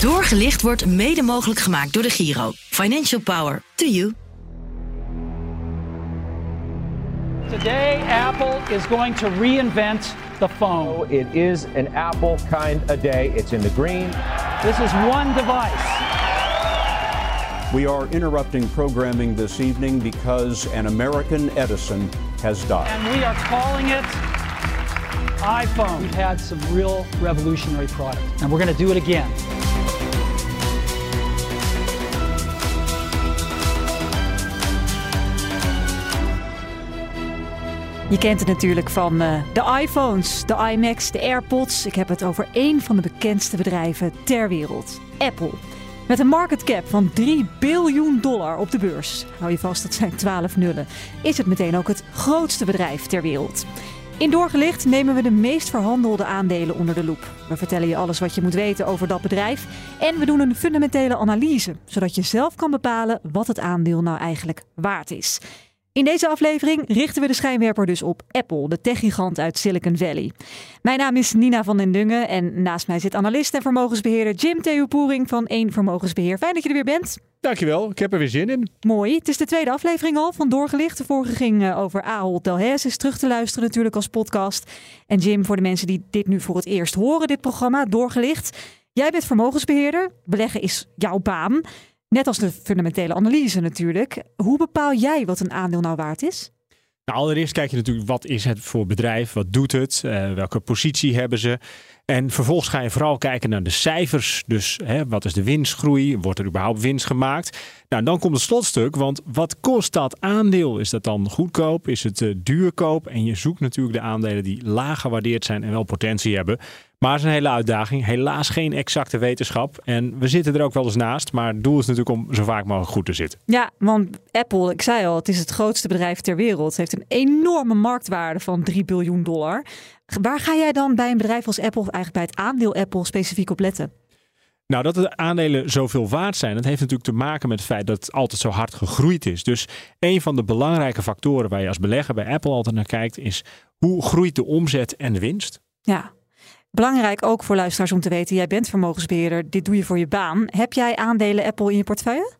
Doorgelicht wordt mede mogelijk gemaakt door de Giro. Financial Power to you. Today, Apple is going to reinvent the phone. It is an Apple kind of day. It's in the green. This is one device. We are interrupting programming this evening because an American Edison has died. And we are calling it iPhone. We've had some real revolutionary products, and we're going to do it again. Je kent het natuurlijk van uh, de iPhones, de iMacs, de AirPods. Ik heb het over één van de bekendste bedrijven ter wereld, Apple. Met een market cap van 3 biljoen dollar op de beurs, hou je vast dat zijn 12 nullen, is het meteen ook het grootste bedrijf ter wereld. In Doorgelicht nemen we de meest verhandelde aandelen onder de loep. We vertellen je alles wat je moet weten over dat bedrijf en we doen een fundamentele analyse, zodat je zelf kan bepalen wat het aandeel nou eigenlijk waard is. In deze aflevering richten we de schijnwerper dus op Apple, de techgigant uit Silicon Valley. Mijn naam is Nina van den Dungen en naast mij zit analist en vermogensbeheerder Jim Theopoering van Eén Vermogensbeheer. Fijn dat je er weer bent. Dankjewel, ik heb er weer zin in. Mooi. Het is de tweede aflevering al van Doorgelicht. De vorige ging eh, over Ahold Delhaize. Is terug te luisteren natuurlijk als podcast. En Jim, voor de mensen die dit nu voor het eerst horen, dit programma, Doorgelicht. Jij bent vermogensbeheerder. Beleggen is jouw baan. Net als de fundamentele analyse natuurlijk. Hoe bepaal jij wat een aandeel nou waard is? Nou, allereerst kijk je natuurlijk wat is het voor bedrijf, wat doet het, uh, welke positie hebben ze. En vervolgens ga je vooral kijken naar de cijfers. Dus hè, wat is de winstgroei? Wordt er überhaupt winst gemaakt? Nou, dan komt het slotstuk. Want wat kost dat aandeel? Is dat dan goedkoop? Is het uh, duurkoop? En je zoekt natuurlijk de aandelen die laag gewaardeerd zijn en wel potentie hebben. Maar het is een hele uitdaging. Helaas geen exacte wetenschap. En we zitten er ook wel eens naast. Maar het doel is natuurlijk om zo vaak mogelijk goed te zitten. Ja, want Apple, ik zei al, het is het grootste bedrijf ter wereld. Het heeft een enorme marktwaarde van 3 biljoen dollar. Waar ga jij dan bij een bedrijf als Apple, eigenlijk bij het aandeel Apple, specifiek op letten? Nou, dat de aandelen zoveel waard zijn, dat heeft natuurlijk te maken met het feit dat het altijd zo hard gegroeid is. Dus een van de belangrijke factoren waar je als belegger bij Apple altijd naar kijkt, is hoe groeit de omzet en de winst? Ja, Belangrijk ook voor luisteraars om te weten, jij bent vermogensbeheerder, dit doe je voor je baan. Heb jij aandelen Apple in je portefeuille?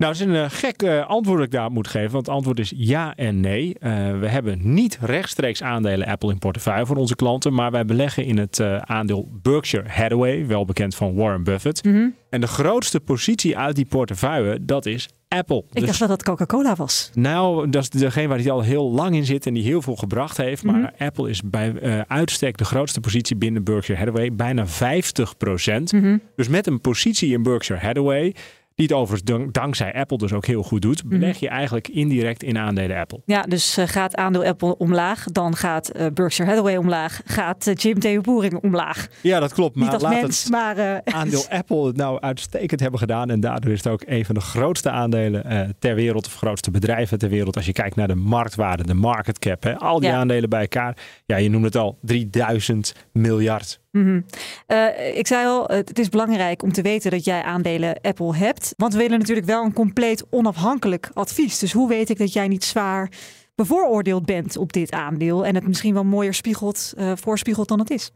Nou, dat is een uh, gek uh, antwoord dat ik daar moet geven. Want het antwoord is ja en nee. Uh, we hebben niet rechtstreeks aandelen Apple in portefeuille voor onze klanten. Maar wij beleggen in het aandeel Berkshire Hathaway, wel bekend van Warren Buffett. Mhm. En de grootste positie uit die portefeuille, dat is Apple. Ik dacht dat dat Coca-Cola was. Nou, dat is degene waar hij al heel lang in zit en die heel veel gebracht heeft. Maar Mhm. Apple is bij uh, uitstek de grootste positie binnen Berkshire Hathaway. Bijna 50 procent. Mhm. Dus met een positie in Berkshire Hathaway... die het overigens dank, dankzij Apple dus ook heel goed doet... beleg je eigenlijk indirect in aandelen Apple. Ja, dus uh, gaat aandeel Apple omlaag, dan gaat uh, Berkshire Hathaway omlaag... gaat uh, Jim Theo Boering omlaag. Ja, dat klopt. Maar Niet als laat mens, het maar... eh, aandeel Apple het nou uitstekend hebben gedaan... en daardoor is het ook een van de grootste aandelen eh, ter wereld... of grootste bedrijven ter wereld. Als je kijkt naar de marktwaarde, de market cap... Hè, al die Ja. aandelen bij elkaar. Ja, je noemt het al, 3000 miljard. Mhm. Eh, ik zei al, het is belangrijk om te weten dat jij aandelen Apple hebt. Want we willen natuurlijk wel een compleet onafhankelijk advies. Dus hoe weet ik dat jij niet zwaar bevooroordeeld bent op dit aandeel en het misschien wel mooier spiegelt, eh, voorspiegelt dan het is?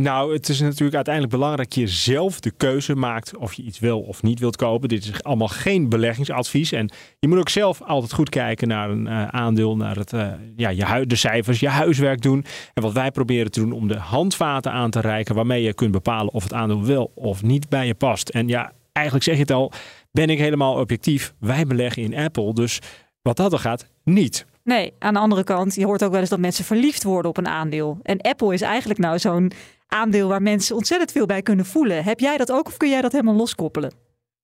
Nou, het is natuurlijk uiteindelijk belangrijk dat je zelf de keuze maakt of je iets wil of niet wilt kopen. Dit is allemaal geen beleggingsadvies. En je moet ook zelf altijd goed kijken naar een eh, aandeel, naar het, eh, ja, je de cijfers, je huiswerk doen. En wat wij proberen te doen om de handvaten aan te reiken waarmee je kunt bepalen of het aandeel wel of niet bij je past. En ja, eigenlijk zeg je het al, ben ik helemaal objectief. Wij beleggen in Apple, dus wat dat er gaat, niet. Nee, aan de andere kant, je hoort ook wel eens dat mensen verliefd worden op een aandeel. En Apple is eigenlijk nou zo'n aandeel waar mensen ontzettend veel bij kunnen voelen. Heb jij dat ook of kun jij dat helemaal loskoppelen?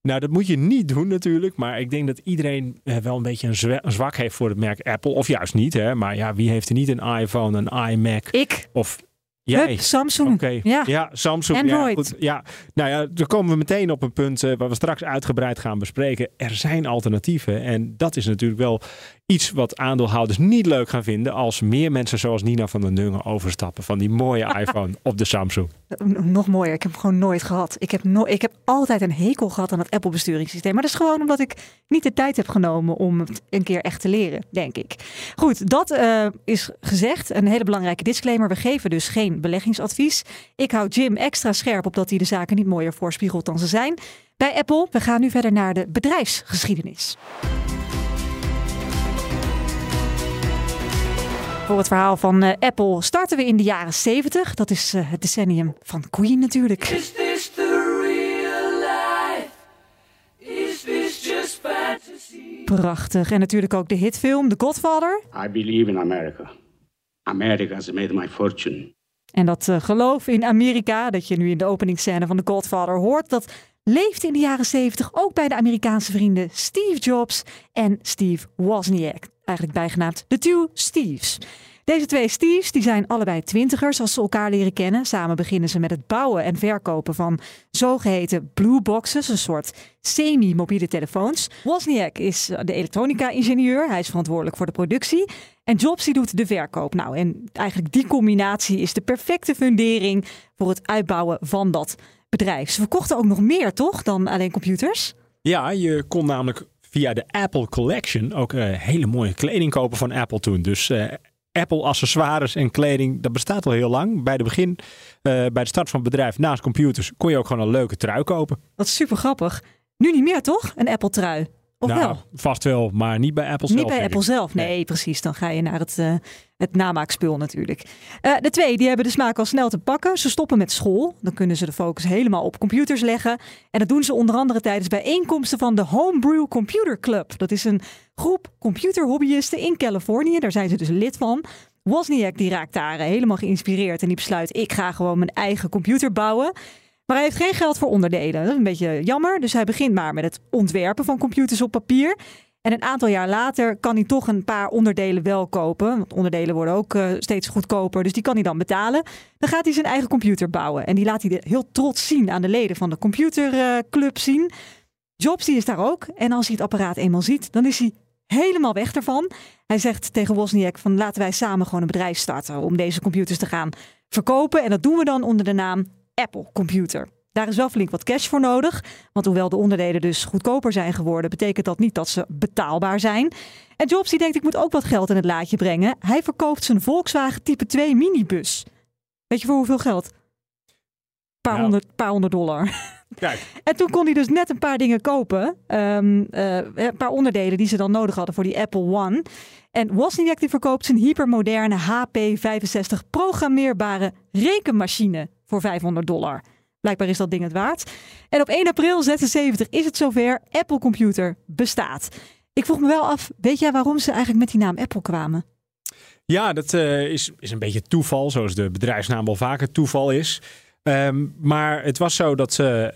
Nou, dat moet je niet doen natuurlijk. Maar ik denk dat iedereen eh, wel een beetje een, zwa- een zwak heeft voor het merk Apple. Of juist niet, hè. Maar ja, wie heeft er niet een iPhone, een iMac? Ik. Of jij? Hup, Samsung. Oké, Ja. Samsung. Android. Ja, goed. ja, nou ja, dan komen we meteen op een punt eh, waar we straks uitgebreid gaan bespreken. Er zijn alternatieven en dat is natuurlijk wel iets wat aandeelhouders niet leuk gaan vinden als meer mensen zoals Nina van den Dungen overstappen van die mooie iPhone op de Samsung. Nog mooier, ik heb hem gewoon nooit gehad. Ik heb, no ik heb altijd een hekel gehad aan het Apple besturingssysteem. Maar dat is gewoon omdat ik niet de tijd heb genomen om het een keer echt te leren, denk ik. Goed, dat uh, is gezegd. Een hele belangrijke disclaimer. We geven dus geen beleggingsadvies. Ik hou Jim extra scherp op dat hij de zaken niet mooier voorspiegelt dan ze zijn. Bij Apple, we gaan nu verder naar de bedrijfsgeschiedenis. Voor het verhaal van uh, Apple starten we in de jaren 70. Dat is uh, het decennium van Queen natuurlijk. Is this the real life? Is this just fantasy? Prachtig. En natuurlijk ook de hitfilm The Godfather. I believe in America. America has made my fortune. En dat uh, geloof in Amerika, dat je nu in de openingsscène van The Godfather hoort, dat leefde in de jaren 70 ook bij de Amerikaanse vrienden Steve Jobs en Steve Wozniak. Eigenlijk bijgenaamd de Two Steves. Deze twee Steves die zijn allebei twintigers als ze elkaar leren kennen. Samen beginnen ze met het bouwen en verkopen van zogeheten blue boxes, een soort semi-mobiele telefoons. Wozniak is de elektronica-ingenieur. Hij is verantwoordelijk voor de productie. En Jobs doet de verkoop. Nou, en eigenlijk die combinatie is de perfecte fundering voor het uitbouwen van dat bedrijf. Ze verkochten ook nog meer, toch, dan alleen computers? Ja, je kon namelijk via de Apple Collection ook uh, hele mooie kleding kopen van Apple toen. Dus uh, Apple accessoires en kleding, dat bestaat al heel lang. Bij de begin, uh, bij de start van het bedrijf naast computers, kon je ook gewoon een leuke trui kopen. Dat is super grappig. Nu niet meer toch, een Apple trui? Of nou, wel? Vast wel, maar niet bij Apple zelf. Niet bij Apple zelf, nee, nee, precies. Dan ga je naar het, uh, het namaakspul natuurlijk. Uh, de twee, die hebben de smaak al snel te pakken. Ze stoppen met school. Dan kunnen ze de focus helemaal op computers leggen. En dat doen ze onder andere tijdens bijeenkomsten van de Homebrew Computer Club. Dat is een groep computerhobbyisten in Californië. Daar zijn ze dus lid van. Wozniak die raakt daar helemaal geïnspireerd en die besluit: ik ga gewoon mijn eigen computer bouwen. Maar hij heeft geen geld voor onderdelen. Dat is een beetje jammer. Dus hij begint maar met het ontwerpen van computers op papier. En een aantal jaar later kan hij toch een paar onderdelen wel kopen. Want onderdelen worden ook uh, steeds goedkoper. Dus die kan hij dan betalen. Dan gaat hij zijn eigen computer bouwen. En die laat hij heel trots zien aan de leden van de computerclub zien. Jobs die is daar ook. En als hij het apparaat eenmaal ziet, dan is hij helemaal weg ervan. Hij zegt tegen Wozniak van laten wij samen gewoon een bedrijf starten om deze computers te gaan verkopen. En dat doen we dan onder de naam Apple Computer. Daar is wel flink wat cash voor nodig. Want hoewel de onderdelen dus goedkoper zijn geworden, betekent dat niet dat ze betaalbaar zijn. En Jobs die denkt ik moet ook wat geld in het laadje brengen. Hij verkoopt zijn Volkswagen Type 2 minibus. Weet je voor hoeveel geld? Paar, nou. honderd, paar honderd dollar. Kijk. En toen kon hij dus net een paar dingen kopen. Um, uh, een paar onderdelen die ze dan nodig hadden voor die Apple One. En Wozniak die verkoopt zijn hypermoderne HP65 programmeerbare rekenmachine voor 500 dollar. Blijkbaar is dat ding het waard. En op 1 april 76 is het zover. Apple Computer bestaat. Ik vroeg me wel af, weet jij waarom ze eigenlijk met die naam Apple kwamen? Ja, dat uh, is, is een beetje toeval, zoals de bedrijfsnaam wel vaker toeval is. Um, maar het was zo dat ze,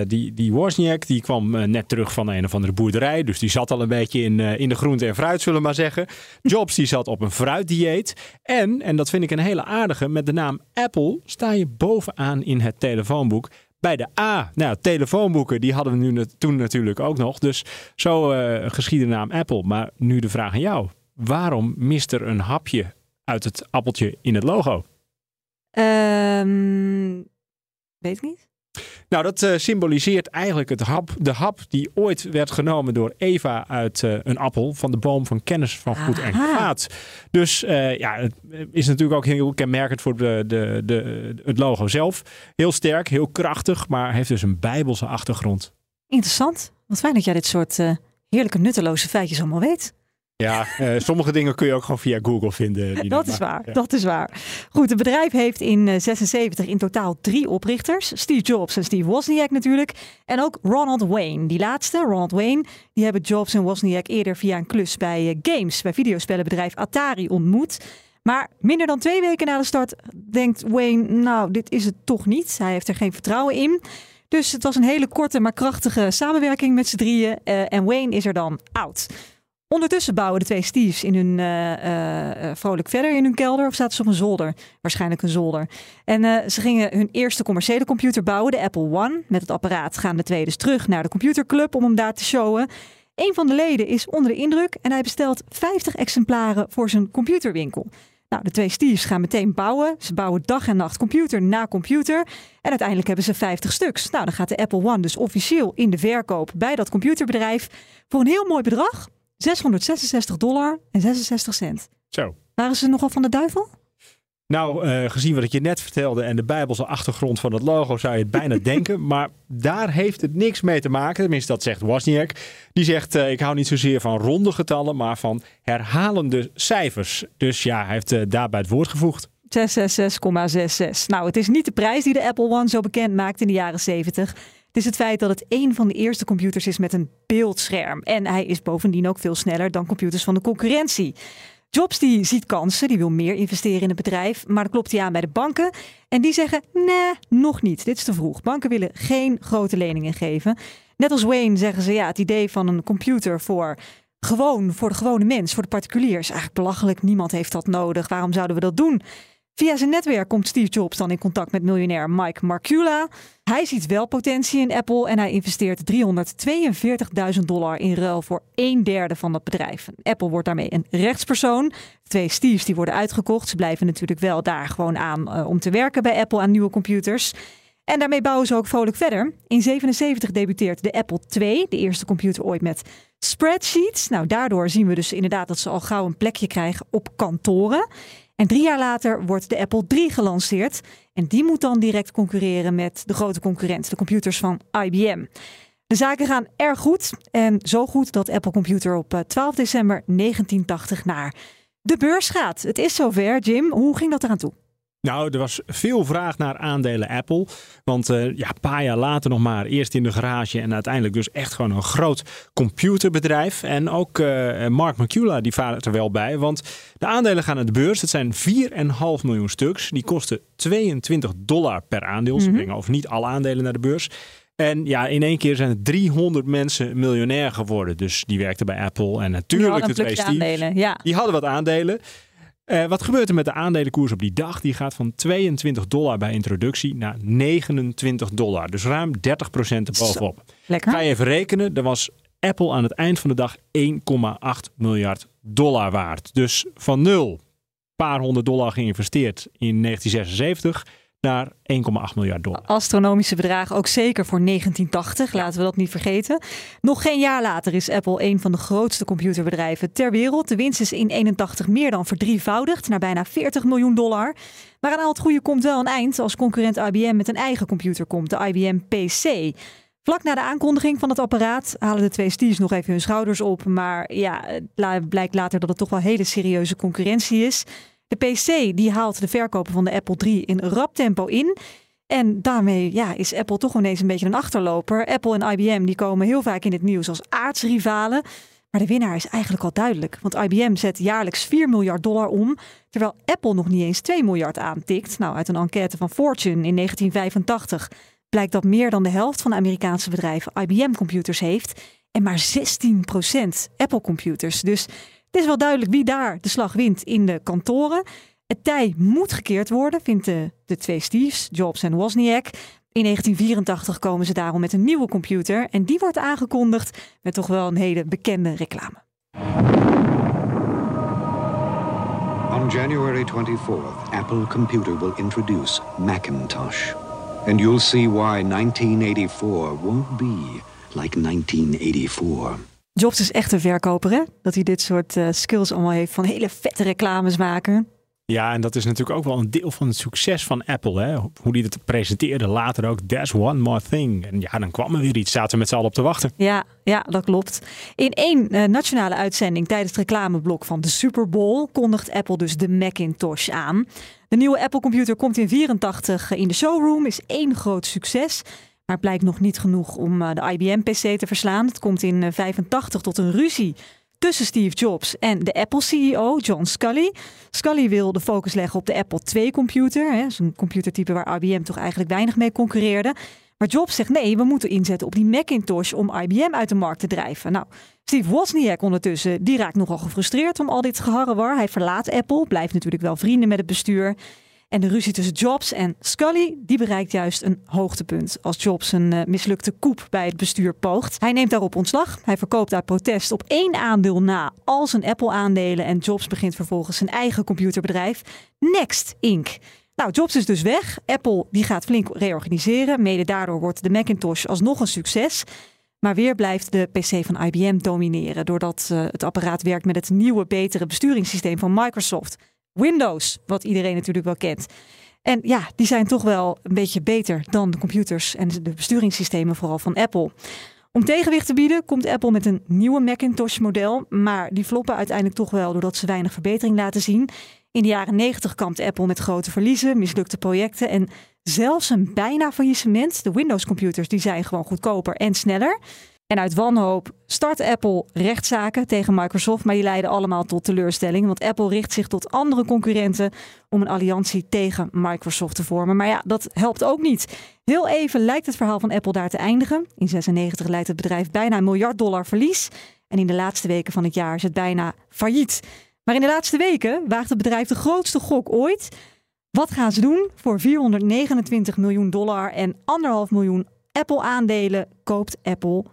uh, die, die Wozniak, die kwam uh, net terug van een of andere boerderij. Dus die zat al een beetje in, uh, in de groente en fruit, zullen we maar zeggen. Jobs die zat op een fruitdieet. En, en dat vind ik een hele aardige, met de naam Apple sta je bovenaan in het telefoonboek. Bij de A, nou, telefoonboeken, die hadden we nu toen natuurlijk ook nog. Dus zo geschiedde de naam Apple. Maar nu de vraag aan jou. Waarom mist er een hapje uit het appeltje in het logo? Um, weet ik niet. Nou, dat uh, symboliseert eigenlijk het hap, de hap die ooit werd genomen door Eva uit uh, een appel van de boom van kennis van goed en kwaad. Dus uh, ja, het is natuurlijk ook heel kenmerkend voor de, de, de, het logo zelf. Heel sterk, heel krachtig, maar heeft dus een bijbelse achtergrond. Interessant. Wat fijn dat jij dit soort heerlijke nutteloze feitjes allemaal weet. Ja, uh, sommige dingen kun je ook gewoon via Google vinden. Dat is waar, ja. dat is waar. Goed, het bedrijf heeft in 76 in totaal drie oprichters. Steve Jobs en Steve Wozniak natuurlijk. En ook Ronald Wayne. Die laatste, Ronald Wayne, die hebben Jobs en Wozniak eerder via een klus bij uh, games, bij videospellenbedrijf Atari ontmoet. Maar minder dan twee weken na de start denkt Wayne, nou, dit is het toch niet. Hij heeft er geen vertrouwen in. Dus het was een hele korte maar krachtige samenwerking met z'n drieën. Uh, en Wayne is er dan oud. Ondertussen bouwen de twee Steves in hun uh, uh, vrolijk verder in hun kelder. Of zaten ze op een zolder? Waarschijnlijk een zolder. En ze gingen hun eerste commerciële computer bouwen, de Apple One. Met het apparaat gaan de twee dus terug naar de computerclub om hem daar te showen. Een van de leden is onder de indruk en hij bestelt 50 exemplaren voor zijn computerwinkel. Nou, de twee Steves gaan meteen bouwen. Ze bouwen dag en nacht computer na computer. En uiteindelijk hebben ze 50 stuks. Nou, dan gaat de Apple One dus officieel in de verkoop bij dat computerbedrijf voor een heel mooi bedrag. 666 dollar en 66 cent. Zo. Waren ze nogal van de duivel? Nou, uh, gezien wat ik je net vertelde en de Bijbelse achtergrond van het logo, zou je het bijna denken. Maar daar heeft het niks mee te maken. Tenminste, dat zegt Wozniak. Die zegt: uh, Ik hou niet zozeer van ronde getallen, maar van herhalende cijfers. Dus ja, hij heeft uh, daarbij het woord gevoegd. 666,66. Nou, het is niet de prijs die de Apple One zo bekend maakt in de jaren 70. Het is het feit dat het een van de eerste computers is met een beeldscherm. En hij is bovendien ook veel sneller dan computers van de concurrentie. Jobs die ziet kansen, die wil meer investeren in het bedrijf, maar dan klopt hij aan bij de banken en die zeggen: nee, nog niet. Dit is te vroeg. Banken willen geen grote leningen geven. Net als Wayne zeggen ze: ja, het idee van een computer voor gewoon voor de gewone mens, voor de particulier is eigenlijk belachelijk. Niemand heeft dat nodig. Waarom zouden we dat doen? Via zijn netwerk komt Steve Jobs dan in contact met miljonair Mike Marcula. Hij ziet wel potentie in Apple en hij investeert 342.000 dollar in ruil voor een derde van dat bedrijf. Apple wordt daarmee een rechtspersoon. Twee Steves die worden uitgekocht. Ze blijven natuurlijk wel daar gewoon aan uh, om te werken bij Apple aan nieuwe computers. En daarmee bouwen ze ook vrolijk verder. In 77 debuteert de Apple II, de eerste computer ooit met spreadsheets. Nou, daardoor zien we dus inderdaad dat ze al gauw een plekje krijgen op kantoren. En drie jaar later wordt de Apple III gelanceerd. En die moet dan direct concurreren met de grote concurrent, de computers van IBM. De zaken gaan erg goed. En zo goed dat Apple Computer op 12 eh, december 1980 naar de beurs gaat. Het is zover. Jim, hoe ging dat eraan toe? Nou, er was veel vraag naar aandelen Apple. Want uh, ja, een paar jaar later nog maar. Eerst in de garage en uiteindelijk dus echt gewoon een groot computerbedrijf. En ook uh, Mark McCula die vaart er wel bij. Want de aandelen gaan naar de beurs. Het zijn 4,5 miljoen stuks. Die kosten 22 dollar per aandeel. Ze mhm. brengen of niet alle aandelen naar de beurs. En ja, in één keer zijn er 300 mensen miljonair geworden. Dus die werkten bij Apple. En natuurlijk de twee Steve. Ja. Die hadden wat aandelen. Uh, wat gebeurt er met de aandelenkoers op die dag? Die gaat van 22 dollar bij introductie naar 29 dollar. Dus ruim 30 procent erbovenop. Lekker. Ga je even rekenen. Er was Apple aan het eind van de dag 1,8 miljard dollar waard. Dus van nul, paar honderd dollar geïnvesteerd in 1976 naar 1,8 miljard dollar. Astronomische bedragen, ook zeker voor 1980, laten we dat niet vergeten. Nog geen jaar later is Apple een van de grootste computerbedrijven ter wereld. De winst is in 81 meer dan verdrievoudigd naar bijna 40 miljoen dollar. Maar aan al het goede komt wel een eind als concurrent IBM met een eigen computer komt, de IBM PC. Vlak na de aankondiging van het apparaat halen de twee Steves nog even hun schouders op. Maar ja, het blijkt later dat het toch wel hele serieuze concurrentie is. De PC die haalt de verkopen van de Apple III in rap tempo in. En daarmee ja, is Apple toch ineens een beetje een achterloper. Apple en IBM die komen heel vaak in het nieuws als aardsrivalen. Maar de winnaar is eigenlijk al duidelijk. Want IBM zet jaarlijks 4 miljard dollar om, terwijl Apple nog niet eens 2 miljard aantikt. Nou, uit een enquête van Fortune in 1985 blijkt dat meer dan de helft van de Amerikaanse bedrijven IBM-computers heeft. En maar 16% Apple-computers. Dus het is wel duidelijk wie daar de slag wint in de kantoren. Het tij moet gekeerd worden, vinden de twee Steves, Jobs en Wozniak. In 1984 komen ze daarom met een nieuwe computer en die wordt aangekondigd met toch wel een hele bekende reclame. On January 24th, Apple Computer will introduce Macintosh. And you'll see why 1984 won't be like 1984. Jobs is echt een verkoper, hè? Dat hij dit soort uh, skills allemaal heeft van hele vette reclames maken. Ja, en dat is natuurlijk ook wel een deel van het succes van Apple. Hè? Hoe die het presenteerde later ook. There's one more thing. En ja, dan kwam er weer iets. Zaten we met z'n allen op te wachten. Ja, ja dat klopt. In één uh, nationale uitzending tijdens het reclameblok van de Super Bowl kondigt Apple dus de Macintosh aan. De nieuwe Apple computer komt in 84 in de showroom, is één groot succes. Maar het blijkt nog niet genoeg om eh, de IBM-PC te verslaan. Het komt in 1985 eh, tot een ruzie tussen Steve Jobs en de Apple-CEO John Scully. Scully wil de focus leggen op de Apple II-computer. een computertype waar IBM toch eigenlijk weinig mee concurreerde. Maar Jobs zegt nee, we moeten inzetten op die Macintosh om IBM uit de markt te drijven. Nou, Steve Wozniak ondertussen, die raakt nogal gefrustreerd om al dit geharrewar. Hij verlaat Apple, blijft natuurlijk wel vrienden met het bestuur. En de ruzie tussen Jobs en Scully die bereikt juist een hoogtepunt als Jobs een uh, mislukte koep bij het bestuur poogt. Hij neemt daarop ontslag. Hij verkoopt uit protest op één aandeel na al zijn Apple-aandelen en Jobs begint vervolgens zijn eigen computerbedrijf Next Inc. Nou, Jobs is dus weg. Apple die gaat flink reorganiseren. Mede daardoor wordt de Macintosh alsnog een succes. Maar weer blijft de PC van IBM domineren, doordat uh, het apparaat werkt met het nieuwe, betere besturingssysteem van Microsoft. Windows, wat iedereen natuurlijk wel kent. En ja, die zijn toch wel een beetje beter dan de computers en de besturingssystemen, vooral van Apple. Om tegenwicht te bieden komt Apple met een nieuwe Macintosh-model, maar die floppen uiteindelijk toch wel doordat ze weinig verbetering laten zien. In de jaren 90 kampte Apple met grote verliezen, mislukte projecten en zelfs een bijna faillissement. De Windows-computers die zijn gewoon goedkoper en sneller. En uit wanhoop start Apple rechtszaken tegen Microsoft, maar die leiden allemaal tot teleurstelling. Want Apple richt zich tot andere concurrenten om een alliantie tegen Microsoft te vormen. Maar ja, dat helpt ook niet. Heel even lijkt het verhaal van Apple daar te eindigen. In 96 leidt het bedrijf bijna een miljard dollar verlies. En in de laatste weken van het jaar is het bijna failliet. Maar in de laatste weken waagt het bedrijf de grootste gok ooit. Wat gaan ze doen? Voor 429 miljoen dollar en anderhalf miljoen Apple-aandelen koopt Apple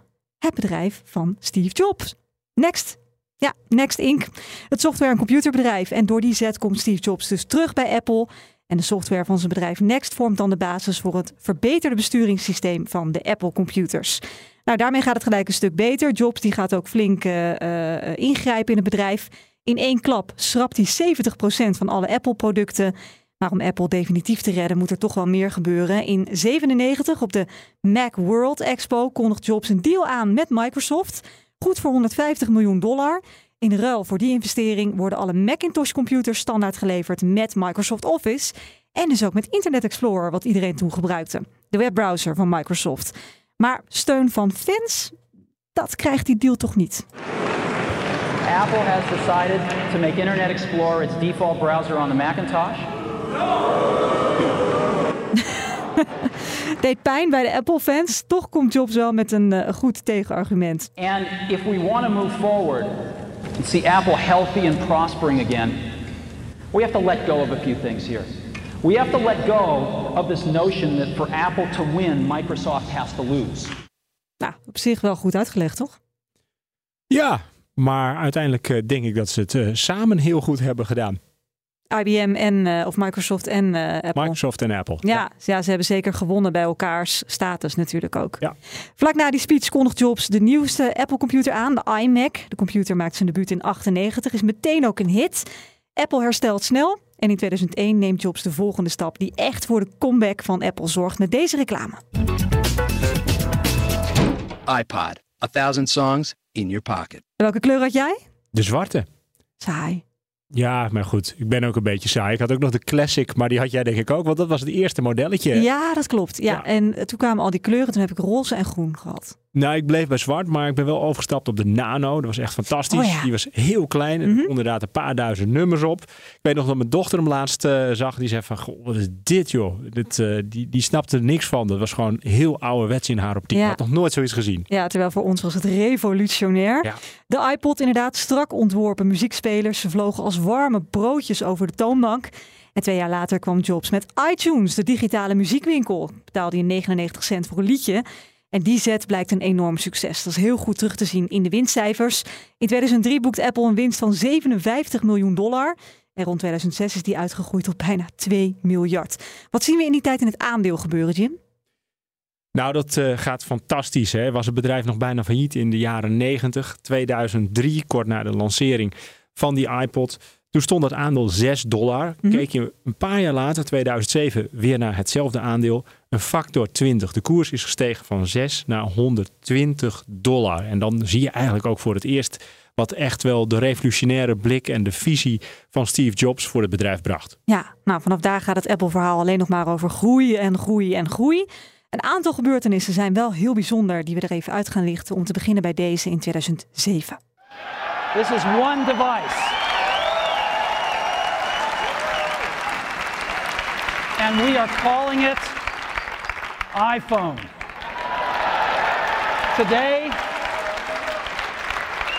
bedrijf van Steve Jobs. Next. Ja, Next Inc. Het software- en computerbedrijf. En door die zet komt Steve Jobs dus terug bij Apple. En de software van zijn bedrijf Next vormt dan de basis voor het verbeterde besturingssysteem van de Apple computers. Nou, daarmee gaat het gelijk een stuk beter. Jobs die gaat ook flink uh, uh, ingrijpen in het bedrijf. In één klap schrapt hij 70% van alle Apple-producten. Maar om Apple definitief te redden moet er toch wel meer gebeuren. In 97 op de Mac World Expo kondigt Jobs een deal aan met Microsoft. Goed voor 150 miljoen dollar. In ruil voor die investering worden alle Macintosh-computers standaard geleverd met Microsoft Office. En dus ook met Internet Explorer, wat iedereen toen gebruikte. De webbrowser van Microsoft. Maar steun van fans, dat krijgt die deal toch niet. Apple has decided to make Internet Explorer its default browser on the Macintosh. Deed pijn bij de Apple-fans. Toch komt Jobs wel met een uh, goed tegenargument. And if we want to move forward and see Apple healthy and prospering again, we have to let go of a few things here. We have to let go of this notion that for Apple to win, Microsoft has to lose. Nou, op zich wel goed uitgelegd, toch? Ja, maar uiteindelijk uh, denk ik dat ze het uh, samen heel goed hebben gedaan. IBM en uh, of Microsoft en uh, Apple. Microsoft en Apple. Ja, ja, ja. ze hebben zeker gewonnen bij elkaars status natuurlijk ook. Ja. Vlak na die speech kondigt Jobs de nieuwste Apple computer aan, de iMac. De computer maakt zijn debuut in 98, is meteen ook een hit. Apple herstelt snel en in 2001 neemt Jobs de volgende stap die echt voor de comeback van Apple zorgt met deze reclame. iPod, a thousand songs in your pocket. Welke kleur had jij? De zwarte. Saai. Ja, maar goed. Ik ben ook een beetje saai. Ik had ook nog de Classic, maar die had jij denk ik ook. Want dat was het eerste modelletje. Ja, dat klopt. Ja. ja. En toen kwamen al die kleuren. Toen heb ik roze en groen gehad. Nou, ik bleef bij zwart, maar ik ben wel overgestapt op de Nano. Dat was echt fantastisch. Oh ja. Die was heel klein. En Mhm. inderdaad een paar duizend nummers op. Ik weet nog dat mijn dochter hem laatst eh, zag. Die zei van, goh, wat is dit joh? Dit, eh, die, die snapte er niks van. Dat was gewoon heel ouderwets in haar optiek. Ja. Ik had nog nooit zoiets gezien. Ja, terwijl voor ons was het revolutionair. Ja. De iPod inderdaad strak ontworpen muziekspelers. Ze vlogen als warme broodjes over de toonbank. En twee jaar later kwam Jobs met iTunes, de digitale muziekwinkel. Betaalde je 99 cent voor een liedje. En die zet blijkt een enorm succes. Dat is heel goed terug te zien in de winstcijfers. In 2003 boekt Apple een winst van 57 miljoen dollar. En rond 2006 is die uitgegroeid tot bijna 2 miljard. Wat zien we in die tijd in het aandeel gebeuren, Jim? Nou, dat eh, gaat fantastisch. Hè? Was het bedrijf nog bijna failliet in de jaren 90. 2003, kort na de lancering van die iPod. Toen stond dat aandeel 6 dollar. Mhm. Keek je een paar jaar later, 2007, weer naar hetzelfde aandeel. Een factor 20. De koers is gestegen van 6 naar 120 dollar. En dan zie je eigenlijk ook voor het eerst wat echt wel de revolutionaire blik en de visie van Steve Jobs voor het bedrijf bracht. Ja, nou vanaf daar gaat het Apple-verhaal alleen nog maar over groei en groei en groei. Een aantal gebeurtenissen zijn wel heel bijzonder die we er even uit gaan lichten. Om te beginnen bij deze in 2007. This is one device. And we are calling it iPhone. Today,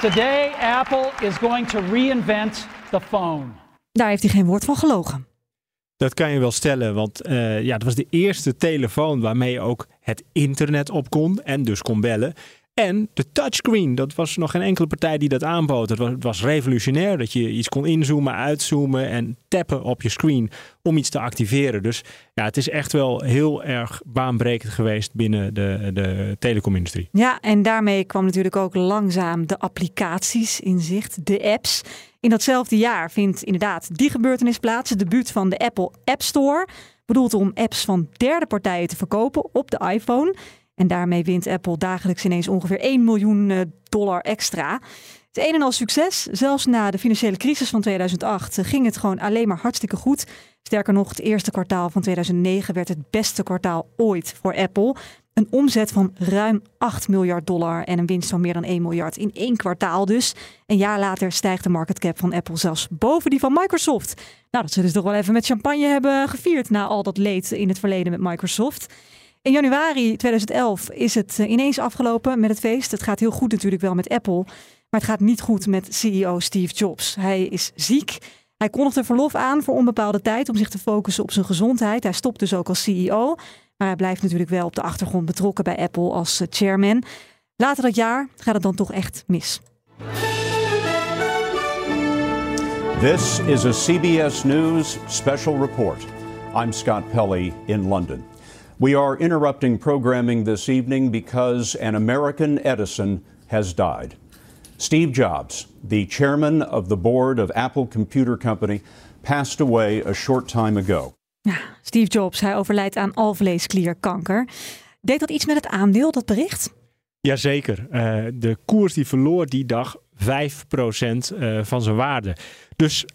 today Apple is going to reinvent the phone. Daar heeft hij geen woord van gelogen. Dat kan je wel stellen, want uh, ja, het was de eerste telefoon waarmee je ook het internet op kon en dus kon bellen. En de touchscreen, dat was nog geen enkele partij die dat aanbood. Het was, revolutionair dat je iets kon inzoomen, uitzoomen en tappen op je screen om iets te activeren. Dus ja, het is echt wel heel erg baanbrekend geweest binnen de, de telecomindustrie. Ja, en daarmee kwam natuurlijk ook langzaam de applicaties in zicht, de apps. In datzelfde jaar vindt inderdaad die gebeurtenis plaats, het debuut van de Apple App Store. Bedoeld om apps van derde partijen te verkopen op de iPhone. En daarmee wint Apple dagelijks ineens ongeveer 1 miljoen eh, dollar extra. Het een en al succes. Zelfs na de financiële crisis van 2008 ging het gewoon alleen maar hartstikke goed. Sterker nog, het eerste kwartaal van 2009 werd het beste kwartaal ooit voor Apple. Een omzet van ruim 8 miljard dollar en een winst van meer dan 1 miljard in één kwartaal dus. Een jaar later stijgt de market cap van Apple zelfs boven die van Microsoft. Nou, dat ze toch wel even met champagne hebben gevierd na al dat leed in het verleden met Microsoft. In januari 2011 is het eh, ineens afgelopen met het feest. Het gaat heel goed natuurlijk wel met Apple. Maar het gaat niet goed met CEO Steve Jobs. Hij is ziek. Hij kondigde verlof aan voor onbepaalde tijd om zich te focussen op zijn gezondheid. Hij stopt dus ook als CEO. Maar hij blijft natuurlijk wel op de achtergrond betrokken bij Apple als eh, chairman. Later dat jaar gaat het dan toch echt mis. This is a CBS News special report. I'm Scott Pelley in London. We are interrupting programming this evening because an American Edison has died. Steve Jobs, the chairman of the board of Apple Computer Company, passed away a short time ago. Steve Jobs, hij overlijdt aan alvleesklierkanker. Deed dat iets met het aandeel, dat bericht? Jazeker. Uh, de koers die verloor die dag 5% uh, van zijn waarde. Dus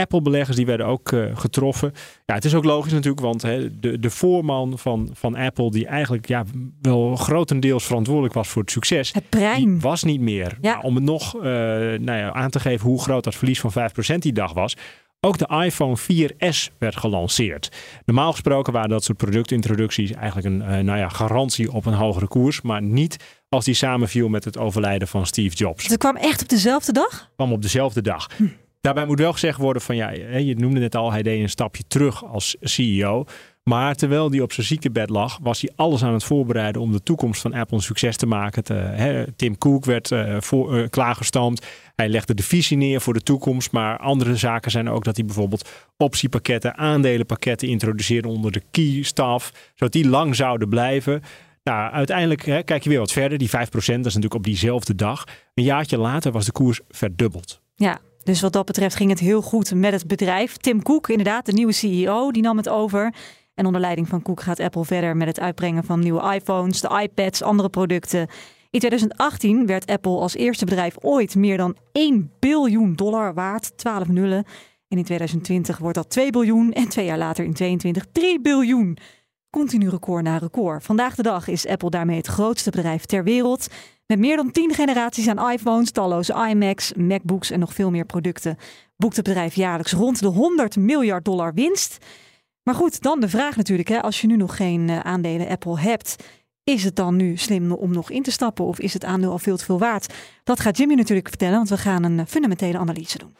Apple-beleggers die werden ook uh, getroffen. Ja, het is ook logisch natuurlijk, want hè, de, de voorman van, van Apple, die eigenlijk ja, wel grotendeels verantwoordelijk was voor het succes, het brein. was niet meer. Ja. Nou, om het nog uh, nou ja, aan te geven hoe groot dat verlies van 5% die dag was. Ook de iPhone 4S werd gelanceerd. Normaal gesproken waren dat soort productintroducties eigenlijk een uh, nou ja, garantie op een hogere koers, maar niet als die samenviel met het overlijden van Steve Jobs. Het kwam echt op dezelfde dag? kwam op dezelfde dag. Hm. Daarbij moet wel gezegd worden van ja, je noemde net al, hij deed een stapje terug als CEO. Maar terwijl hij op zijn ziekenbed lag, was hij alles aan het voorbereiden om de toekomst van Apple een succes te maken. hè, Tim Cook werd uh, voor, uh, klaargestoomd. Hij legde de visie neer voor de toekomst. Maar andere zaken zijn ook dat hij bijvoorbeeld optiepakketten, aandelenpakketten introduceerde onder de key staff. Zodat die lang zouden blijven. Nou, uiteindelijk hè, kijk je weer wat verder. Die 5% dat is natuurlijk op diezelfde dag. Een jaartje later was de koers verdubbeld. Ja, dus wat dat betreft ging het heel goed met het bedrijf. Tim Cook, inderdaad, de nieuwe CEO, die nam het over. En onder leiding van Cook gaat Apple verder met het uitbrengen van nieuwe iPhones, de iPads, andere producten. In 2018 werd Apple als eerste bedrijf ooit meer dan 1 biljoen dollar waard, 12 nullen. En in 2020 wordt dat 2 biljoen en twee jaar later in 2022 3 biljoen. Continu record na record. Vandaag de dag is Apple daarmee het grootste bedrijf ter wereld. Met meer dan 10 generaties aan iPhones, talloze iMacs, MacBooks en nog veel meer producten boekt het bedrijf jaarlijks rond de 100 miljard dollar winst. Maar goed, dan de vraag natuurlijk, hè, als je nu nog geen uh, aandelen Apple hebt, is het dan nu slim om nog in te stappen of is het aandeel al veel te veel waard? Dat gaat Jimmy natuurlijk vertellen, want we gaan een fundamentele analyse doen.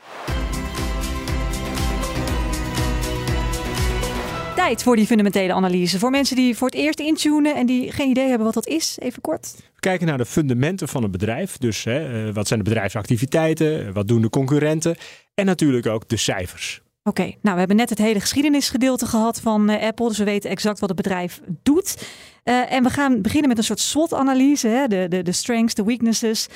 Tijd voor die fundamentele analyse. Voor mensen die voor het eerst intunen en die geen idee hebben wat dat is, even kort. We kijken naar de fundamenten van een bedrijf. Dus hè, wat zijn de bedrijfsactiviteiten? Wat doen de concurrenten? En natuurlijk ook de cijfers. Oké, nou we hebben net het hele geschiedenisgedeelte gehad van uh, Apple. Dus we weten exact wat het bedrijf doet. Uh, en we gaan beginnen met een soort SWOT-analyse. De, de, de strengths, de weaknesses.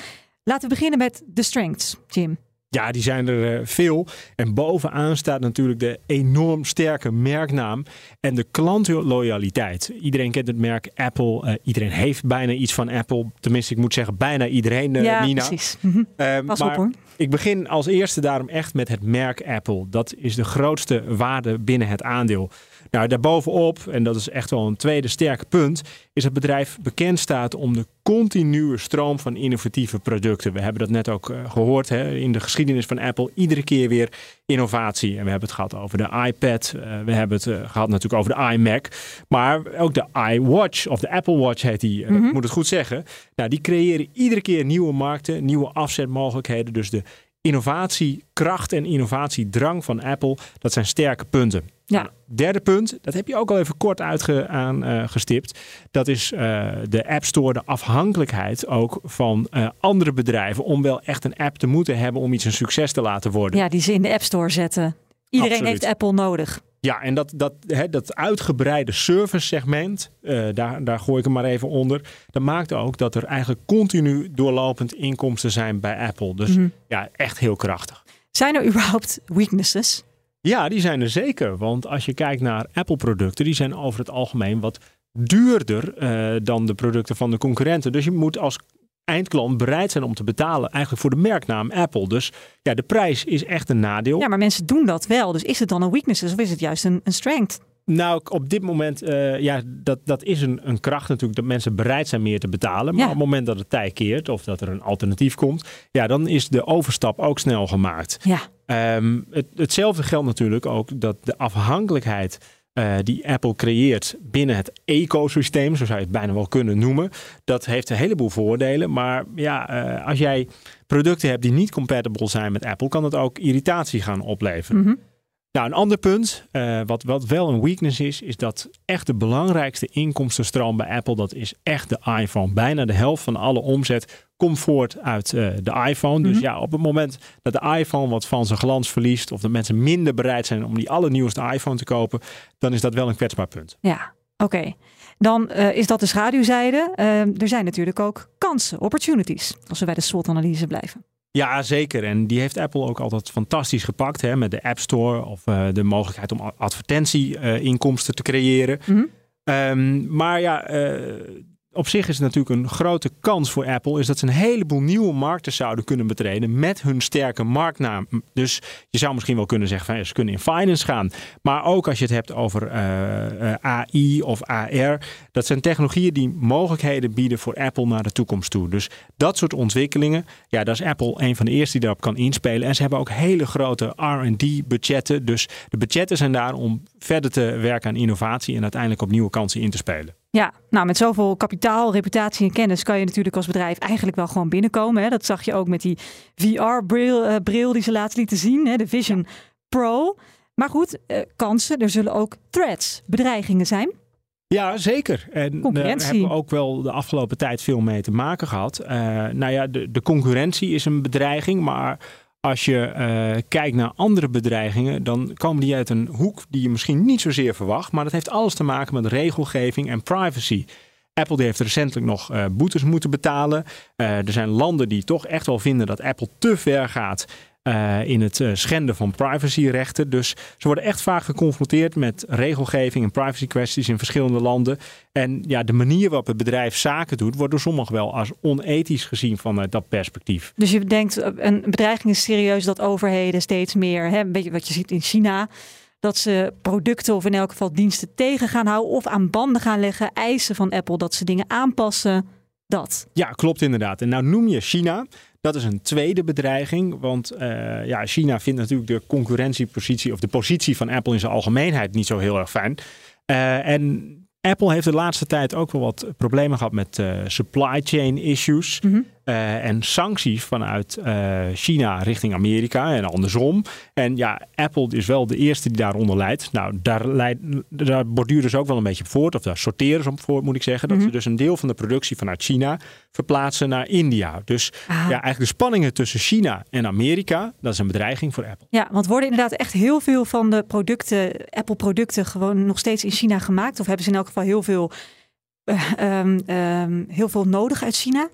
Laten we beginnen met de strengths, Jim. Ja, die zijn er uh, veel. En bovenaan staat natuurlijk de enorm sterke merknaam en de klantloyaliteit. Iedereen kent het merk Apple. Uh, iedereen heeft bijna iets van Apple. Tenminste, ik moet zeggen bijna iedereen, uh, ja, Nina. precies. Mm -hmm. Pas maar op hoor. Ik begin als eerste daarom echt met het merk Apple. Dat is de grootste waarde binnen het aandeel. Nou, daarbovenop, en dat is echt wel een tweede sterke punt, is het bedrijf bekend staat om de continue stroom van innovatieve producten. We hebben dat net ook uh, gehoord hè, in de geschiedenis van Apple. Iedere keer weer innovatie. En we hebben het gehad over de iPad. Uh, we hebben het uh, gehad natuurlijk over de iMac. Maar ook de iWatch, of de Apple Watch heet die, mm -hmm. ik moet het goed zeggen. Nou, die creëren iedere keer nieuwe markten, nieuwe afzetmogelijkheden. Dus de innovatiekracht en innovatiedrang van Apple, dat zijn sterke punten. Ja. Nou, derde punt, dat heb je ook al even kort aangestipt. dat is uh, de App Store, de afhankelijkheid ook van uh, andere bedrijven. Om wel echt een app te moeten hebben om iets een succes te laten worden. Ja, die ze in de App Store zetten. Iedereen Absoluut. heeft Apple nodig. Ja, en dat, dat, hè, dat uitgebreide service segment, uh, daar, daar gooi ik hem maar even onder. Dat maakt ook dat er eigenlijk continu doorlopend inkomsten zijn bij Apple. Dus Mhm. mm -hmm. ja, echt heel krachtig. Zijn er überhaupt weaknesses? Ja, die zijn er zeker. Want als je kijkt naar Apple-producten, die zijn over het algemeen wat duurder uh, dan de producten van de concurrenten. Dus je moet als eindklant bereid zijn om te betalen eigenlijk voor de merknaam Apple. Dus ja, de prijs is echt een nadeel. Ja, maar mensen doen dat wel. Dus is het dan een weakness of is het juist een, een strength? Nou, op dit moment, uh, ja, dat, dat is een, een kracht natuurlijk dat mensen bereid zijn meer te betalen. Maar Ja. op het moment dat het tij keert of dat er een alternatief komt, ja, dan is de overstap ook snel gemaakt. Ja. Ehm, het, hetzelfde geldt natuurlijk ook dat de afhankelijkheid eh, die Apple creëert binnen het ecosysteem, zo zou je het bijna wel kunnen noemen, dat heeft een heleboel voordelen. Maar ja, eh, als jij producten hebt die niet compatible zijn met Apple, kan dat ook irritatie gaan opleveren. Mhm. Nou, een ander punt, eh, wat, wat wel een weakness is, is dat echt de belangrijkste inkomstenstroom bij Apple, dat is echt de iPhone. Bijna de helft van alle omzet komt voort uit eh, de iPhone. Dus Mhm. ja, op het moment dat de iPhone wat van zijn glans verliest, of dat mensen minder bereid zijn om die allernieuwste iPhone te kopen, dan is dat wel een kwetsbaar punt. Ja, oké. Dan eh, is dat de schaduwzijde. Eh, er zijn natuurlijk ook kansen, opportunities, als we bij de SWOT-analyse blijven. Ja, zeker. En die heeft Apple ook altijd fantastisch gepakt. Hè, met de App Store of eh, de mogelijkheid om advertentieinkomsten te creëren. Mhm. Ehm, maar ja, eh, op zich is het natuurlijk een grote kans voor Apple. Is dat ze een heleboel nieuwe markten zouden kunnen betreden met hun sterke marktnaam. Dus je zou misschien wel kunnen zeggen van ze kunnen in finance gaan. Maar ook als je het hebt over eh, eh, AI of AR. Dat zijn technologieën die mogelijkheden bieden voor Apple naar de toekomst toe. Dus dat soort ontwikkelingen, ja, daar is Apple een van de eerste die daarop kan inspelen. En ze hebben ook hele grote R&D budgetten. Dus de budgetten zijn daar om verder te werken aan innovatie en uiteindelijk op nieuwe kansen in te spelen. Ja, nou met zoveel kapitaal, reputatie en kennis kan je natuurlijk als bedrijf eigenlijk wel gewoon binnenkomen. Hè? Dat zag je ook met die VR-bril eh, bril die ze laatst lieten zien, hè? de Vision Pro. Maar goed, eh, kansen, er zullen ook threats, bedreigingen zijn. Ja, zeker. En daar Concurrentie. hebben we ook wel de afgelopen tijd veel mee te maken gehad. Eh, nou ja, de, de concurrentie is een bedreiging, maar als je eh, kijkt naar andere bedreigingen, dan komen die uit een hoek die je misschien niet zozeer verwacht. Maar dat heeft alles te maken met regelgeving en privacy. Apple die heeft recentelijk nog eh, boetes moeten betalen. Eh, er zijn landen die toch echt wel vinden dat Apple te ver gaat eh, in het eh, schenden van privacyrechten. Dus ze worden echt vaak geconfronteerd met regelgeving en privacy kwesties in verschillende landen. En ja, de manier waarop het bedrijf zaken doet, wordt door sommigen wel als onethisch gezien vanuit dat perspectief. Dus je denkt, een bedreiging is serieus dat overheden steeds meer, hè, een beetje wat je ziet in China, dat ze producten of in elk geval diensten tegen gaan houden of aan banden gaan leggen, eisen van Apple dat ze dingen aanpassen. Dat. Ja, klopt inderdaad. En nou noem je China. Dat is een tweede bedreiging. Want eh, ja, China vindt natuurlijk de concurrentiepositie of de positie van Apple in zijn algemeenheid niet zo heel erg fijn. Eh, en Apple heeft de laatste tijd ook wel wat problemen gehad met eh, supply chain issues. Mhm. Eh, en sancties vanuit eh, China richting Amerika en andersom. En ja, Apple is wel de eerste die daaronder leidt. Nou, daar, leidt, daar borduren ze ook wel een beetje op voort. Of daar sorteren ze op voort, moet ik zeggen. Dat Mhm. ze dus een deel van de productie vanuit China verplaatsen naar India. Dus Ah. ja, eigenlijk de spanningen tussen China en Amerika, dat is een bedreiging voor Apple. Ja, want worden inderdaad echt heel veel van de producten, Apple-producten, gewoon nog steeds in China gemaakt? Of hebben ze in elk geval heel veel, eh, ehm, ehm, heel veel nodig uit China?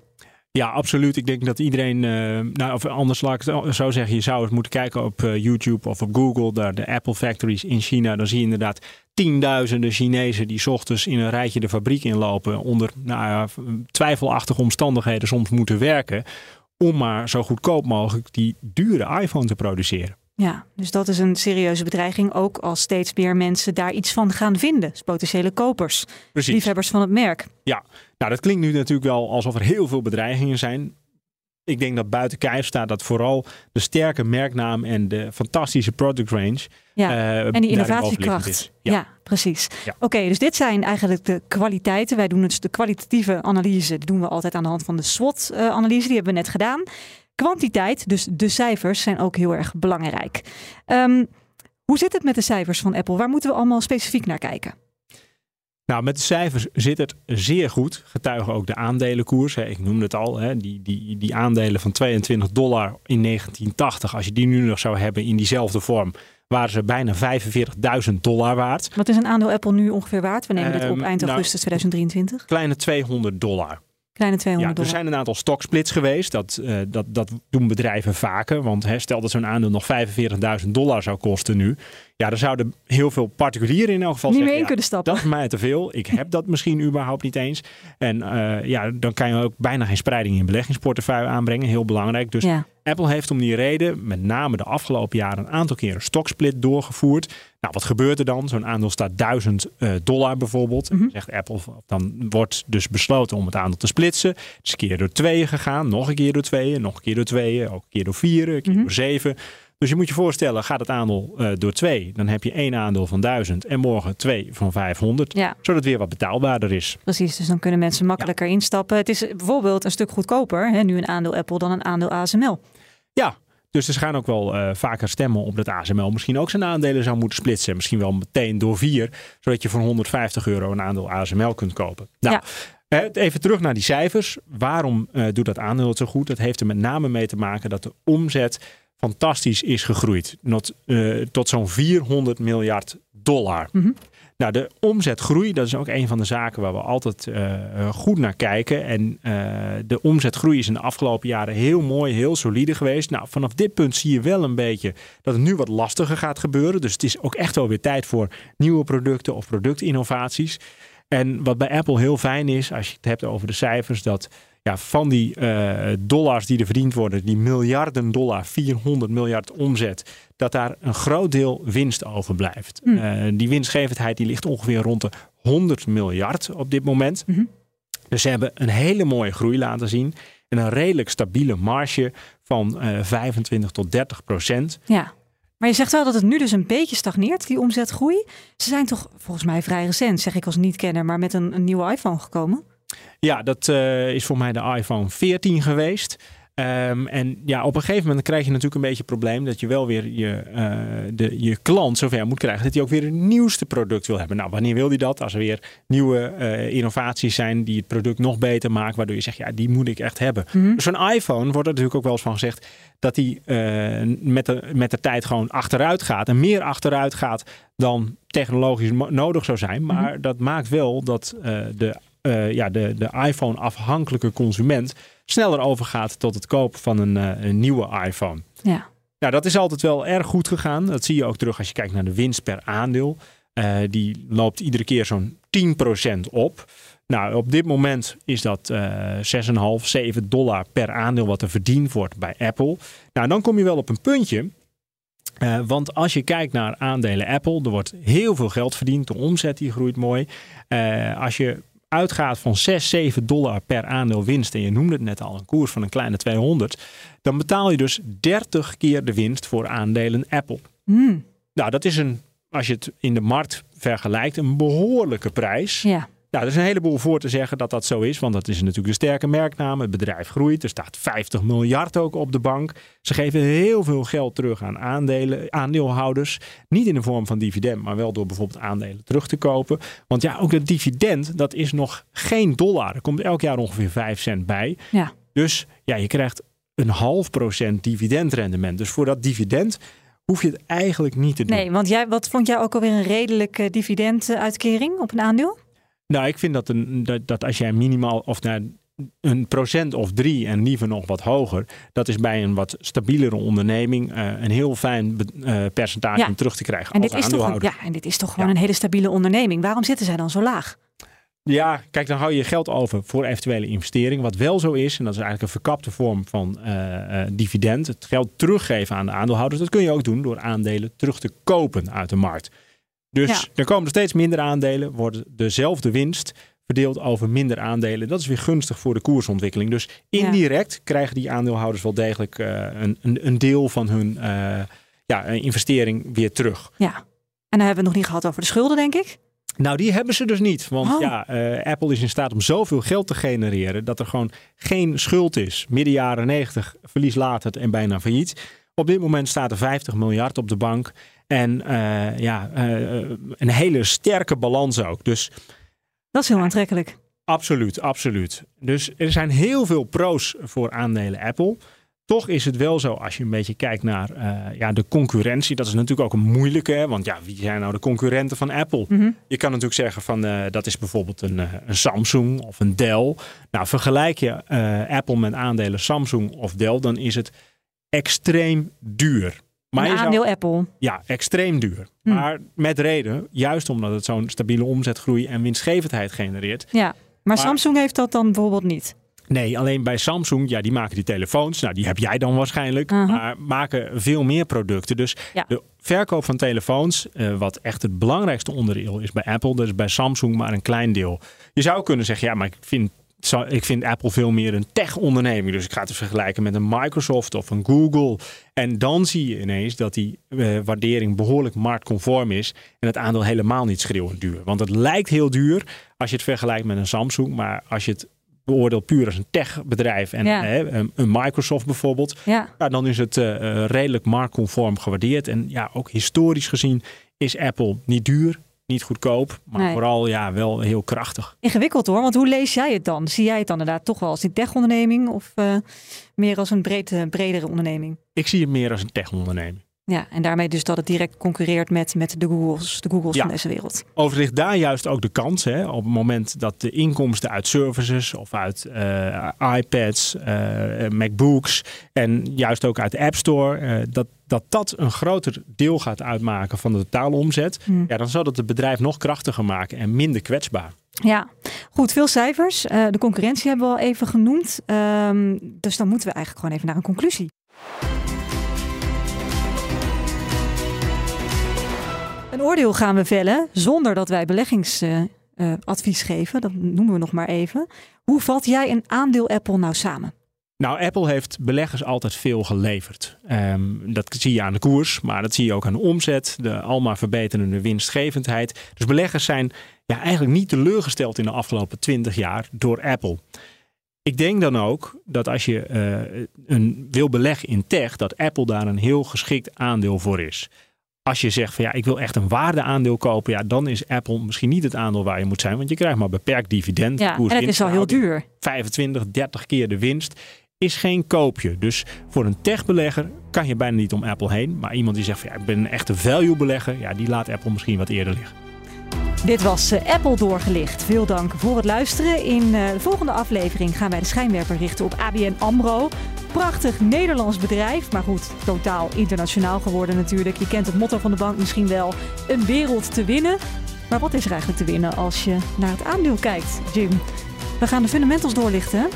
Ja, absoluut. Ik denk dat iedereen, eh, nou, of anders laat ik het zo zeggen, je zou eens moeten kijken op eh, YouTube of op Google, daar de Apple Factories in China. Dan zie je inderdaad tienduizenden Chinezen die 's ochtends in een rijtje de fabriek inlopen, onder nou ja, twijfelachtige omstandigheden soms moeten werken, om maar zo goedkoop mogelijk die dure iPhone te produceren. Ja, dus dat is een serieuze bedreiging. Ook als steeds meer mensen daar iets van gaan vinden. Dus potentiële kopers, Precies. liefhebbers van het merk. Ja, nou dat klinkt nu natuurlijk wel alsof er heel veel bedreigingen zijn. Ik denk dat buiten kijf staat dat vooral de sterke merknaam en de fantastische product range. Ja, eh, en die innovatiekracht. Ja. Ja. precies. Ja. Oké, dus dit zijn eigenlijk de kwaliteiten. Wij doen dus de kwalitatieve analyse. Die doen we altijd aan de hand van de SWOT-analyse. Die hebben we net gedaan. kwantiteit, dus de cijfers, zijn ook heel erg belangrijk. Um, hoe zit het met de cijfers van Apple? Waar moeten we allemaal specifiek naar kijken? Nou, met de cijfers zit het zeer goed. Getuigen ook de aandelenkoers. Ik noemde het al, die, die, die aandelen van 22 dollar in 1980. Als je die nu nog zou hebben in diezelfde vorm, waren ze bijna 45.000 dollar waard. Wat is een aandeel Apple nu ongeveer waard? We nemen dit op Ehm, eind nou, augustus 2023. Kleine 200 dollar. Kleine Ja, 200 er dollar. zijn een aantal stocksplits geweest. Dat, eh, dat, dat doen bedrijven vaker. Want hè, stel dat zo'n aandeel nog 45.000 dollar zou kosten nu. Ja, dan zouden heel veel particulieren in elk geval Niet zeggen, ja, kunnen stappen. Dat is mij te veel. Ik heb dat misschien überhaupt niet eens. En eh, ja, dan kan je ook bijna geen spreiding in beleggingsportefeuille aanbrengen. Heel belangrijk. Dus Ja. Apple heeft om die reden met name de afgelopen jaren een aantal keer een stocksplit doorgevoerd. Nou, wat gebeurt er dan? Zo'n aandeel staat 1000 eh, dollar bijvoorbeeld. Dan zegt Apple, dan wordt dus besloten om het aandeel te splitsen. Het is een keer door tweeën gegaan, nog een keer door tweeën, nog een keer door tweeën, ook een keer door vieren, een keer Mhm. door zeven. Dus je moet je voorstellen, gaat het aandeel eh, door twee, dan heb je één aandeel van 1000 en morgen twee van 500. Ja. Zodat het weer wat betaalbaarder is. Precies, dus dan kunnen mensen makkelijker instappen. Het is bijvoorbeeld een stuk goedkoper, hè, nu een aandeel Apple, dan een aandeel ASML. Ja, dus er gaan ook wel eh, vaker stemmen op dat ASML misschien ook zijn aandelen zou moeten splitsen. Misschien wel meteen door vier, zodat je voor 150 euro een aandeel ASML kunt kopen. Nou, eh, even terug naar die cijfers. Waarom doet dat aandeel het zo goed? Dat heeft er met name mee te maken dat de omzet fantastisch is gegroeid. Tot, eh, tot zo'n 400 miljard dollar. Mhm. Nou, de omzetgroei, dat is ook een van de zaken waar we altijd eh, eh, goed naar kijken. En de omzetgroei is in de afgelopen jaren heel mooi, heel solide geweest. Nou, vanaf dit punt zie je wel een beetje dat het nu wat lastiger gaat gebeuren. Dus het is ook echt wel weer tijd voor nieuwe producten of productinnovaties. En wat bij Apple heel fijn is, als je het hebt over de cijfers, dat ja, van die eh, dollars die er verdiend worden, die miljarden dollar, 400 miljard omzet, dat daar een groot deel winst overblijft. Mm. Eh, die winstgevendheid die ligt ongeveer rond de 100 miljard op dit moment. Mhm. Dus ze hebben een hele mooie groei laten zien. En een redelijk stabiele marge van eh 25 tot 30 procent. Ja. Maar je zegt wel dat het nu dus een beetje stagneert, die omzetgroei. Ze zijn toch volgens mij vrij recent, zeg ik als niet-kenner, maar met een, een nieuwe iPhone gekomen. Ja, dat eh, is voor mij de iPhone 14 geweest. Ehm, en ja, op een gegeven moment krijg je natuurlijk een beetje het probleem dat je wel weer je, eh, de, je klant zover moet krijgen dat hij ook weer het nieuwste product wil hebben. Nou, wanneer wil hij dat? Als er weer nieuwe eh, innovaties zijn die het product nog beter maken, waardoor je zegt, ja, die moet ik echt hebben. Mhm. Dus zo'n iPhone wordt er natuurlijk ook wel eens van gezegd dat eh, met, de, met de tijd gewoon achteruit gaat en meer achteruit gaat dan technologisch nodig zou zijn. Maar dat maakt wel dat de, eh, ja, de, de iPhone-afhankelijke consument sneller overgaat tot het kopen van een, eh, een nieuwe iPhone. Ja. Nou, dat is altijd wel erg goed gegaan. Dat zie je ook terug als je kijkt naar de winst per aandeel. Eh, die loopt iedere keer zo'n 10% op. Nou, op dit moment is dat eh 6,5, 7 dollar per aandeel wat er verdiend wordt bij Apple. Nou, dan kom je wel op een puntje. Want als je kijkt naar aandelen Apple, er wordt heel veel geld verdiend. De omzet die groeit mooi. Als je uitgaat van 6, 7 dollar per aandeel winst, en je noemde het net al, een koers van een kleine 200, dan betaal je dus 30 keer de winst voor aandelen Apple. Hmm. Nou, dat is een, als je het in de markt vergelijkt, een behoorlijke prijs. Ja. Nou, er is een heleboel voor te zeggen dat dat zo is, want dat is natuurlijk een sterke merknaam. Het bedrijf groeit, er staat 50 miljard ook op de bank. Ze geven heel veel geld terug aan aandelen, aandeelhouders. Niet in de vorm van dividend, maar wel door bijvoorbeeld aandelen terug te kopen. Want ja, ook dat dividend, dat is nog geen dollar. Er komt elk jaar ongeveer 5 cent bij. Ja. Dus ja, je krijgt een half procent dividendrendement. Dus voor dat dividend hoef je het eigenlijk niet te doen. Nee, want jij, wat vond jij ook alweer een redelijke dividenduitkering op een aandeel? Nou, ik vind dat, een, dat, dat als jij minimaal of naar een procent of drie en liever nog wat hoger, dat is bij een wat stabielere onderneming eh, een heel fijn eh, percentage Ja. om terug te krijgen En dit, is toch, een- ja, en dit is toch gewoon een hele stabiele onderneming. Waarom zitten zij dan zo laag? Ja, kijk, dan hou je je geld over voor eventuele investering. Wat wel zo is, en dat is eigenlijk een verkapte vorm van eh, dividend, het geld teruggeven aan de aandeelhouders. Dat kun je ook doen door aandelen terug te kopen uit de markt. Dus Ja. er komen steeds minder aandelen, wordt dezelfde winst verdeeld over minder aandelen. Dat is weer gunstig voor de koersontwikkeling. Dus indirect krijgen die aandeelhouders wel degelijk eh, een, een, een deel van hun eh, ja, investering weer terug. Ja. En dan hebben we het nog niet gehad over de schulden, denk ik. Nou, die hebben ze dus niet. Want Oh. ja, eh, Apple is in staat om zoveel geld te genereren dat er gewoon geen schuld is. Midden jaren 90 verlies laat het en bijna failliet. Op dit moment staat er 50 miljard op de bank. En eh, ja, eh, een hele sterke balans ook. Dus Dat is heel aantrekkelijk. Absoluut, absoluut. Dus er zijn heel veel pro's voor aandelen Apple. Toch is het wel zo, als je een beetje kijkt naar eh, ja, de concurrentie. Dat is natuurlijk ook een moeilijke. Want ja, wie zijn nou de concurrenten van Apple? Mhm. Je kan natuurlijk zeggen van dat is bijvoorbeeld een, een Samsung of een Dell. Nou, vergelijk je Apple met aandelen Samsung of Dell, dan is het extreem duur. Maar Een zou- aandeel Apple. ja, extreem duur. Hm. Maar met reden, juist omdat het zo'n stabiele omzetgroei en winstgevendheid genereert, Ja. Maar, Maar- Samsung heeft dat dan bijvoorbeeld niet. Nee, alleen bij Samsung, ja, die maken die telefoons. Nou, die heb jij dan waarschijnlijk. Maar maken veel meer producten. Dus Ja. de verkoop van telefoons, eh, wat echt het belangrijkste onderdeel is bij Apple, dat is bij Samsung maar een klein deel. Je zou kunnen zeggen, ja, maar ik vind, zo- ik vind Apple veel meer een tech-onderneming. Dus ik ga het vergelijken met een Microsoft of een Google. En dan zie je ineens dat die eh, waardering behoorlijk marktconform is. En het aandeel helemaal niet schreeuwend duur. Want het lijkt heel duur als je het vergelijkt met een Samsung. Maar als je het beoordeelt puur als een techbedrijf en Ja. hè, een, Microsoft bijvoorbeeld, Ja. ja, dan is het eh, eh, redelijk marktconform gewaardeerd. En ja, ook historisch gezien is Apple niet duur, niet goedkoop, maar Nee. vooral ja, wel heel krachtig. Ingewikkeld hoor, want hoe lees jij het dan? Zie jij het dan inderdaad toch wel als een tech-onderneming of eh, meer als een breed, eh, bredere onderneming? Ik zie het meer als een tech-onderneming. Ja, en daarmee dus dat het direct concurreert met, met de Googles, de Googles Ja. van deze wereld. Overigens daar juist ook de kans. Hè, op het moment dat de inkomsten uit services of uit eh, iPads, eh, MacBooks en juist ook uit de App Store, eh, dat, dat dat een groter deel gaat uitmaken van de totale omzet. Hm. Ja, dan zal het het bedrijf nog krachtiger maken en minder kwetsbaar. Ja, goed, veel cijfers. De concurrentie hebben we al even genoemd. Ehm, dus dan moeten we eigenlijk gewoon even naar een conclusie. Een oordeel gaan we vellen zonder dat wij beleggingsadvies geven. Dat noemen we nog maar even. Hoe vat jij een aandeel Apple nou samen? Nou, Apple heeft beleggers altijd veel geleverd. Ehm, dat zie je aan de koers, maar dat zie je ook aan de omzet, de almaar verbeterende winstgevendheid. Dus beleggers zijn ja, eigenlijk niet teleurgesteld in de afgelopen 20 jaar door Apple. Ik denk dan ook dat als je eh, een, wil beleggen in tech, dat Apple daar een heel geschikt aandeel voor is. Als je zegt van ja, ik wil echt een waardeaandeel kopen, ja, dan is Apple misschien niet het aandeel waar je moet zijn, want je krijgt maar beperkt dividend. Ja, en het is al heel duur. 25, 30 keer de winst is geen koopje. Dus voor een techbelegger kan je bijna niet om Apple heen. Maar iemand die zegt van ja, ik ben een echte value belegger, ja, die laat Apple misschien wat eerder liggen. Dit was eh, Apple doorgelicht. Veel dank voor het luisteren. In eh, de volgende aflevering gaan wij de schijnwerper richten op ABN AMRO. Prachtig Nederlands bedrijf, maar goed, totaal internationaal geworden natuurlijk. Je kent het motto van de bank misschien wel, een wereld te winnen. Maar wat is er eigenlijk te winnen als je naar het aandeel kijkt, Jim? We gaan de fundamentals doorlichten?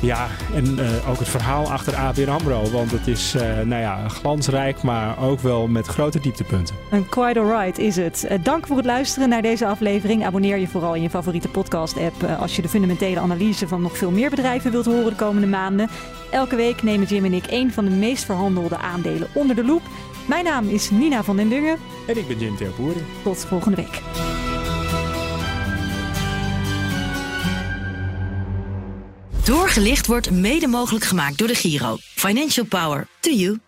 Ja, en eh, ook het verhaal achter ABN AMRO. Want het is eh, nou ja, glansrijk, maar ook wel met grote dieptepunten. Een quite alright is het. Eh, dank voor het luisteren naar deze aflevering. Abonneer je vooral in je favoriete podcast-app als je de fundamentele analyse van nog veel meer bedrijven wilt horen de komende maanden. Elke week nemen Jim en ik een van de meest verhandelde aandelen onder de loep. Mijn naam is Nina van den Dungen. En ik ben Jim Terpoeren. Tot volgende week. Doorgelicht wordt mede mogelijk gemaakt door de Giro. Financial Power to you.